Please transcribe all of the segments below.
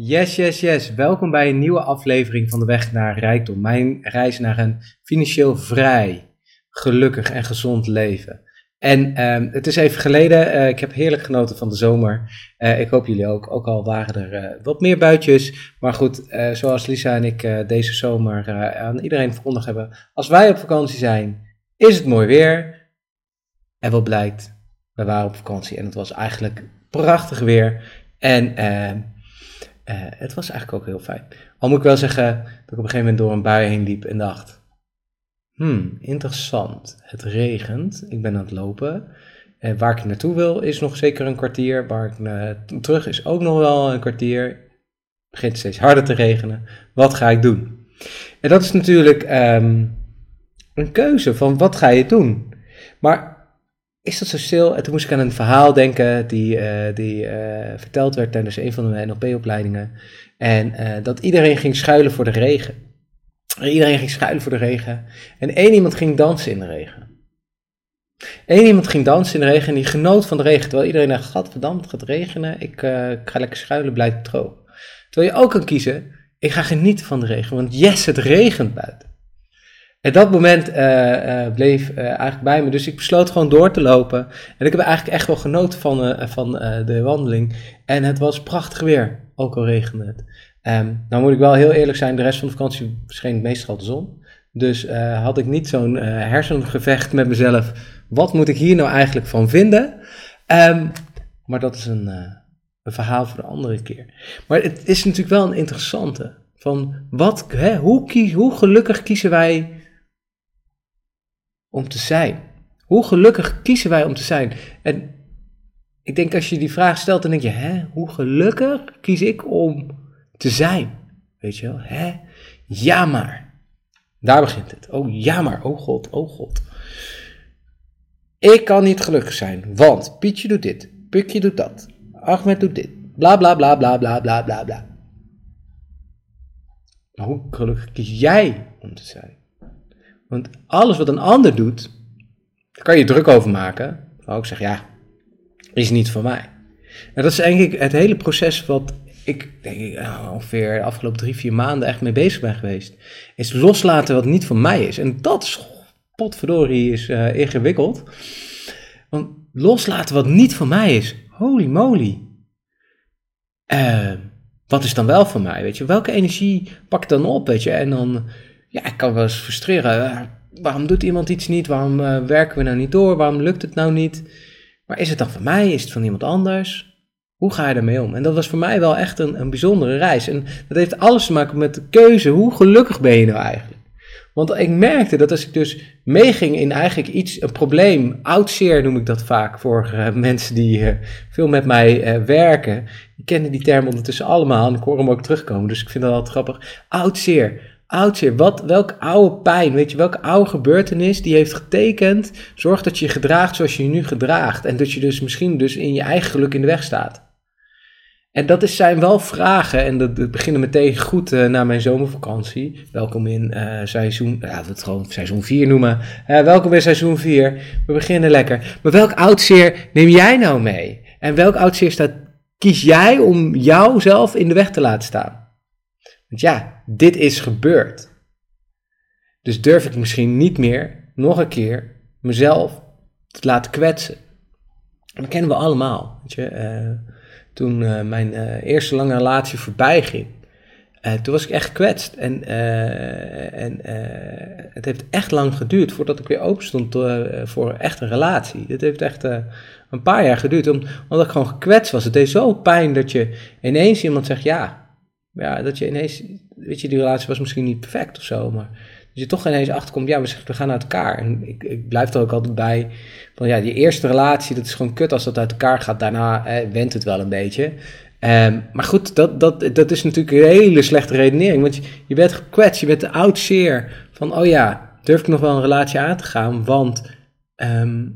Yes, yes, yes. Welkom bij een nieuwe aflevering van de Weg naar Rijkdom. Mijn reis naar een financieel vrij, gelukkig en gezond leven. En ehm, het is even geleden. eh, ik heb heerlijk genoten van de zomer. Eh, ik hoop jullie ook. Ook al waren er eh, wat meer buitjes. Maar goed, zoals Lisa en ik deze zomer aan iedereen verkondigd hebben. Als wij op vakantie zijn, is het mooi weer. En wat blijkt, we waren op vakantie en het was eigenlijk prachtig weer. En eh, het was eigenlijk ook heel fijn. Al moet ik wel zeggen dat ik op een gegeven moment door een bui heen liep en dacht: Hmm, interessant. Het regent. Ik ben aan het lopen. En waar ik naartoe wil is nog zeker een kwartier. Waar ik naartoe terug is ook nog wel een kwartier. Het begint steeds harder te regenen. Wat ga ik doen? En dat is natuurlijk ehm, een keuze van wat ga je doen. Maar is dat zo stil? En toen moest ik aan een verhaal denken die, eh, die eh, verteld werd tijdens een van de NLP-opleidingen. En eh, dat iedereen ging schuilen voor de regen. Iedereen ging schuilen voor de regen. En één iemand ging dansen in de regen. Eén iemand ging dansen in de regen en die genoot van de regen. Terwijl iedereen dacht, gadverdamme, het gaat regenen. Ik, ga lekker schuilen, blijf droog. Terwijl je ook kan kiezen, ik ga genieten van de regen. Want yes, het regent buiten. En dat moment eh, eh, bleef eh, eigenlijk bij me. Dus ik besloot gewoon door te lopen. En ik heb eigenlijk echt wel genoten van, van de wandeling. En het was prachtig weer, ook al regende het. Ehm, nou moet ik wel heel eerlijk zijn, de rest van de vakantie scheen meestal de zon. Dus had ik niet zo'n hersengevecht met mezelf. Wat moet ik hier nou eigenlijk van vinden? Ehm, maar dat is een, een verhaal voor de andere keer. Maar het is natuurlijk wel een interessante. Van wat, hè, hoe, hoe gelukkig kiezen wij om te zijn? Hoe gelukkig kiezen wij om te zijn? En ik denk als je die vraag stelt, dan denk je, hè, hoe gelukkig kies ik om te zijn? Weet je wel, hè? Ja maar. Daar begint het. Oh ja maar, oh god, oh god. Ik kan niet gelukkig zijn, want Pietje doet dit, Pukje doet dat, Ahmed doet dit, bla bla bla bla bla bla bla bla. Maar hoe gelukkig kies jij om te zijn? Want alles wat een ander doet, daar kan je druk over maken. Dan ook zeggen, ja, is niet van mij. En dat is eigenlijk het hele proces wat ik denk ik nou, ongeveer de afgelopen drie, vier maanden echt mee bezig ben geweest. Is loslaten wat niet van mij is. En dat is, potverdorie, is eh, ingewikkeld. Want loslaten wat niet van mij is, holy moly. Eh, wat is dan wel van mij, weet je? Welke energie pak ik dan op, weet je? En dan, ja, ik kan wel eens frustreren. waarom doet iemand iets niet? Waarom eh, werken we nou niet door? Waarom lukt het nou niet? Maar is het dan van mij? Is het van iemand anders? Hoe ga je daarmee om? En dat was voor mij wel echt een, een bijzondere reis. En dat heeft alles te maken met de keuze. Hoe gelukkig ben je nou eigenlijk? Want ik merkte dat als ik dus meeging in eigenlijk iets, een probleem, oud zeer noem ik dat vaak voor eh, mensen die eh, veel met mij werken. Die kennen die term ondertussen allemaal en ik hoor hem ook terugkomen. Dus ik vind dat altijd grappig. Oud zeer. Oud zeer. Wat, welke oude pijn, weet je, welke oude gebeurtenis die heeft getekend, zorgt dat je je gedraagt zoals je je nu gedraagt. En dat je dus misschien dus in je eigen geluk in de weg staat. En dat is, zijn wel vragen, en dat, dat beginnen meteen goed eh, na mijn zomervakantie. Welkom in eh, seizoen, ja, we het gewoon seizoen 4 noemen. Eh, welkom in seizoen 4. We beginnen lekker. Maar welk oudzeer neem jij nou mee? En welk oudzeer staat, kies jij om jouzelf in de weg te laten staan? Want ja, dit is gebeurd. Dus durf ik misschien niet meer, nog een keer, mezelf te laten kwetsen. En dat kennen we allemaal. Weet je, eh, toen eh, mijn eh, eerste lange relatie voorbij ging, toen was ik echt gekwetst. En, en het heeft echt lang geduurd voordat ik weer open stond voor echt een relatie. Dit heeft echt een paar jaar geduurd, om- omdat ik gewoon gekwetst was. Het deed zo pijn dat je ineens iemand zegt ja. Ja, dat je ineens, weet je, die relatie was misschien niet perfect of zo, maar dat je toch ineens achterkomt, ja, we, gaan uit elkaar. En ik, ik blijf er ook altijd bij, van ja, die eerste relatie, dat is gewoon kut als dat uit elkaar gaat. Daarna eh, went het wel een beetje. Ehm, maar goed, dat, dat, dat is natuurlijk een hele slechte redenering, want je, je bent gekwetst, je bent te oud zeer van, oh ja, durf ik nog wel een relatie aan te gaan, want ehm,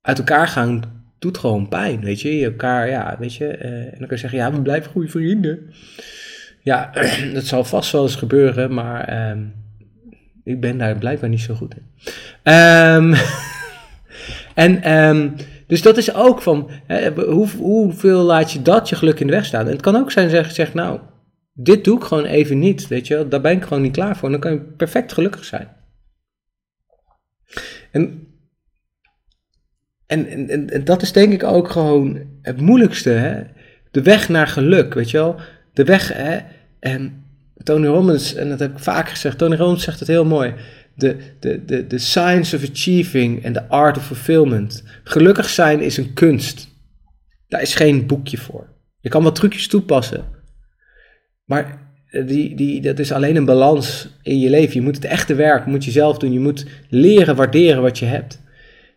uit elkaar gaan doet gewoon pijn, weet je. Je elkaar, ja, weet je. eh, en dan kun je zeggen, ja, we blijven goede vrienden. Ja, dat zal vast wel eens gebeuren, maar ehm, ik ben daar blijkbaar niet zo goed in. Ehm, en ehm, Dus dat is ook van, hè, hoe, hoeveel laat je dat je geluk in de weg staan? En het kan ook zijn zeg, zeg nou, dit doe ik gewoon even niet, weet je Daar ben ik gewoon niet klaar voor. En dan kan je perfect gelukkig zijn. En, en, en, en dat is denk ik ook gewoon het moeilijkste, hè? De weg naar geluk, weet je wel? De weg, hè? En Tony Robbins, en dat heb ik vaak gezegd, Tony Robbins zegt het heel mooi de, de, de, de science of achieving en de art of fulfillment. Gelukkig zijn is een kunst. Daar is geen boekje voor. Je kan wat trucjes toepassen. Maar die, die, dat is alleen een balans in je leven. Je moet het echte werk moet je zelf doen. Je moet leren waarderen wat je hebt.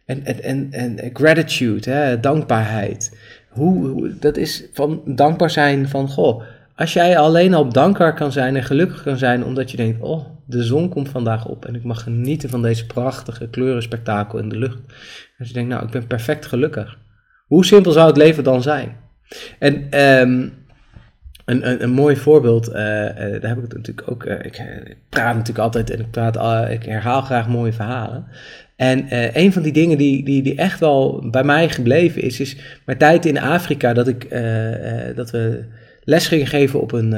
En, en, en, en gratitude, hè, dankbaarheid. Hoe, dat is van dankbaar zijn van, goh, als jij alleen al dankbaar kan zijn en gelukkig kan zijn omdat je denkt, oh, de zon komt vandaag op en ik mag genieten van deze prachtige kleurenspektakel in de lucht. Als je denkt, nou, ik ben perfect gelukkig. Hoe simpel zou het leven dan zijn? En um, een, een, mooi voorbeeld, uh, uh, daar heb ik het natuurlijk ook, uh, ik, praat natuurlijk altijd en ik, praat, ik herhaal graag mooie verhalen. En een van die dingen die, die, die echt wel bij mij gebleven is, is mijn tijd in Afrika, dat, ik, dat we les gingen geven op een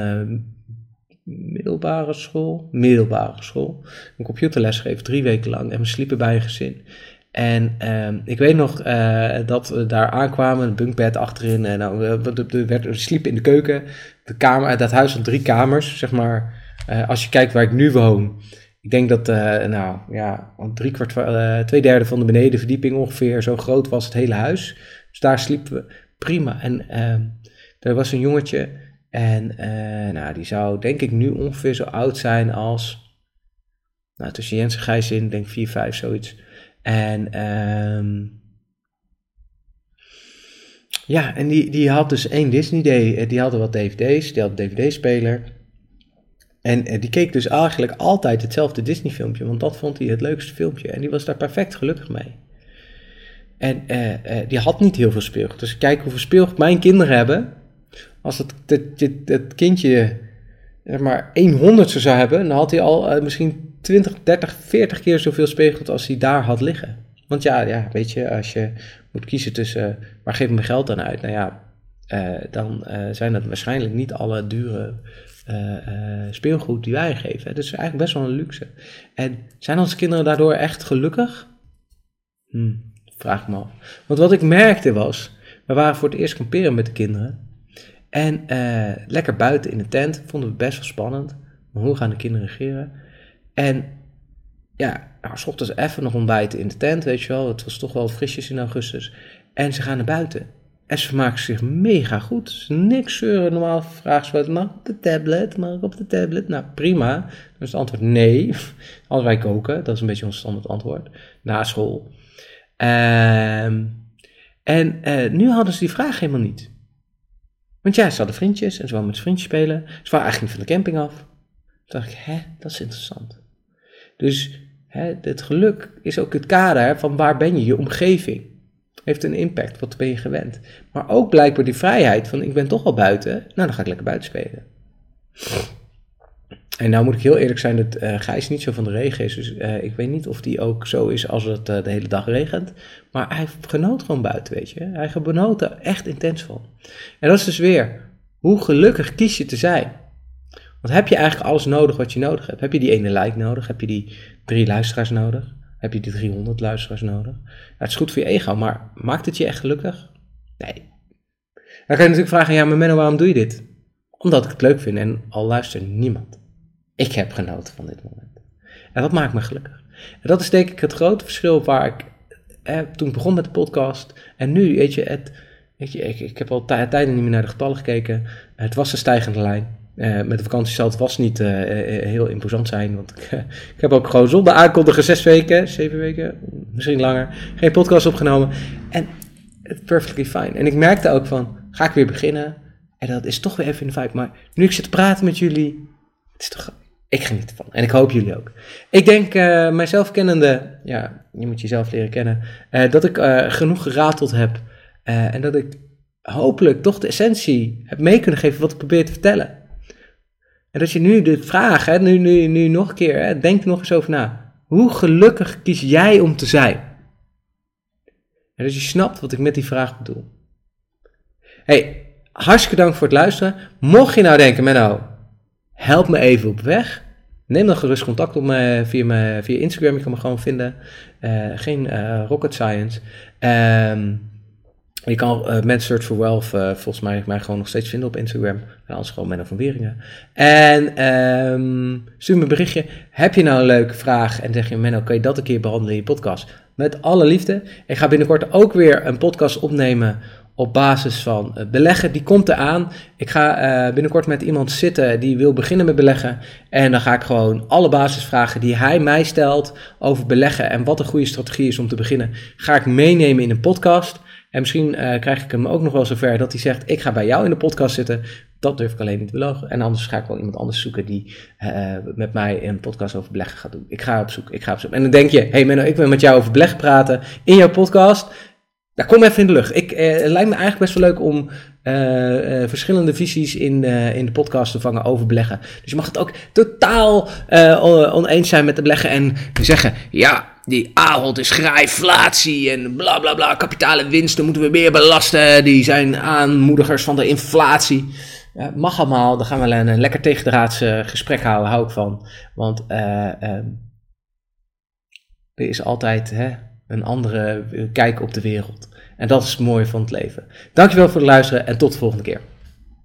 middelbare school, middelbare school, een computerles geven, drie weken lang. En we sliepen bij een gezin. En uh, ik weet nog uh, dat we daar aankwamen, een bunkbed achterin. En nou, we, we, sliepen in de keuken. De kamer, dat huis had drie kamers, zeg maar. Uh, als je kijkt waar ik nu woon. Ik denk dat, nou ja, drie kwart, twee derde van de benedenverdieping ongeveer, zo groot was het hele huis. Dus daar sliepen we prima. En ehm, er was een jongetje en uh, nou, die zou denk ik nu ongeveer zo oud zijn als, nou tussen Jens en Gijs in, denk 4, 5, zoiets. En um, ja, en die, die had dus één Disney Day, eh, die hadden wat dvd's, die had een dvd-speler. En uh, die keek dus eigenlijk altijd hetzelfde Disney filmpje, want dat vond hij het leukste filmpje. En die was daar perfect gelukkig mee. En uh, die had niet heel veel speelgoed. Dus kijk hoeveel speelgoed mijn kinderen hebben als het, het, kindje maar 100 zou hebben, dan had hij al misschien 20, 30, 40 keer zoveel speelgoed als hij daar had liggen. Want ja, ja weet je, als je moet kiezen tussen uh, waar geef ik mijn geld dan uit? Nou ja, uh, dan zijn dat waarschijnlijk niet alle dure speelgoed die wij geven. Is eigenlijk best wel een luxe. En zijn onze kinderen daardoor echt gelukkig? Hm, vraag me af. Want wat ik merkte was, we waren voor het eerst kamperen met de kinderen. En lekker buiten in de tent, vonden we best wel spannend. Maar hoe gaan de kinderen reageren? En ja, nou, s ochtends even nog ontbijten in de tent, weet je wel. Het was toch wel frisjes in augustus. En ze gaan naar buiten. En ze vermaken zich mega goed. Niks zeuren. Normaal vragen ze wat, op de tablet? Mag ik op de tablet? Nou, prima. Dan is het antwoord nee. Als wij koken, dat is een beetje ons standaard antwoord. Na school. Um, en uh, nu hadden ze die vraag helemaal niet. Want ja, ze hadden vriendjes en ze wilden met vriendjes spelen. Ze waren eigenlijk niet van de camping af. Toen dacht ik, hè, dat is interessant. Dus hè, het geluk is ook het kader van waar ben je, je omgeving. Heeft een impact, wat ben je gewend. Maar ook blijkbaar die vrijheid van ik ben toch al buiten, nou dan ga ik lekker buiten spelen. En nou moet ik heel eerlijk zijn dat uh, Gijs niet zo van de regen is. Dus uh, ik weet niet of die ook zo is als het uh, de hele dag regent. Maar hij genoot gewoon buiten, weet je. Hij genoot er echt intens van. En dat is dus weer, hoe gelukkig kies je te zijn? Want heb je eigenlijk alles nodig wat je nodig hebt? Heb je die ene like nodig? Heb je die drie luisteraars nodig? Heb je die 300 luisteraars nodig? Ja, het is goed voor je ego, maar maakt het je echt gelukkig? Nee. Dan kan je natuurlijk vragen, ja, maar Menno, waarom doe je dit? Omdat ik het leuk vind en al luistert niemand. Ik heb genoten van dit moment. En dat maakt me gelukkig. En dat is denk ik het grote verschil waar ik toen ik begon met de podcast en nu, weet je, weet je ik, ik heb al tijden niet meer naar de getallen gekeken. Het was een stijgende lijn. Uh, met de vakantie zal het vast niet uh, heel imposant zijn, want ik, ik, heb ook gewoon zonder aankondigen zes weken, zeven weken, misschien langer, geen podcast opgenomen. En perfectly fine. En ik merkte ook van, ga ik weer beginnen? En dat is toch weer even in de vibe. Maar nu ik zit te praten met jullie, het is toch ik geniet ervan. En ik hoop jullie ook. Ik denk, uh, mijzelf kennende, ja, je moet jezelf leren kennen, dat ik genoeg gerateld heb. en dat ik hopelijk toch de essentie heb mee kunnen geven wat ik probeer te vertellen. En dat je nu de vraag, hè, nu, nu, nu nog een keer, hè, denk er nog eens over na. Hoe gelukkig kies jij om te zijn? En dat je snapt wat ik met die vraag bedoel. Hey, hartstikke dank voor het luisteren. Mocht je nou denken, Menno, help me even op weg. Neem dan gerust contact op me via, me, via Instagram. Je kan me gewoon vinden. Uh, geen uh, rocket science. Um, je kan uh, Search for Wealth volgens mij, mij gewoon nog steeds vinden op Instagram. Anders gewoon Menno van Weringen. En um, stuur me een berichtje. Heb je nou een leuke vraag en zeg je Menno, kan je dat een keer behandelen in je podcast? Met alle liefde. Ik ga binnenkort ook weer een podcast opnemen op basis van beleggen. Die komt eraan. Ik ga binnenkort met iemand zitten die wil beginnen met beleggen. En dan ga ik gewoon alle basisvragen die hij mij stelt over beleggen en wat een goede strategie is om te beginnen, ga ik meenemen in een podcast. En misschien uh, krijg ik hem ook nog wel zover dat hij zegt: Ik ga bij jou in de podcast zitten. Dat durf ik alleen niet te beloven. En anders ga ik wel iemand anders zoeken die uh, met mij een podcast over beleggen gaat doen. Ik ga op zoek. Ik ga op zoek. En dan denk je: Hey Menno, ik wil met jou over beleggen praten in jouw podcast. Nou, kom even in de lucht. Ik, eh, het lijkt me eigenlijk best wel leuk om uh, uh, verschillende visies in, uh, in de podcast te vangen over beleggen. Dus je mag het ook totaal oneens zijn met de beleggen en zeggen: ja, die Ahold is grijflatie en bla bla bla, kapitale winsten moeten we meer belasten. Die zijn aanmoedigers van de inflatie. Ja, mag allemaal, dan gaan we een, een lekker tegendraads gesprek houden, hou ik van. Want ehm, er is altijd. Hè, een andere kijk op de wereld. En dat is het mooie van het leven. Dankjewel voor het luisteren en tot de volgende keer.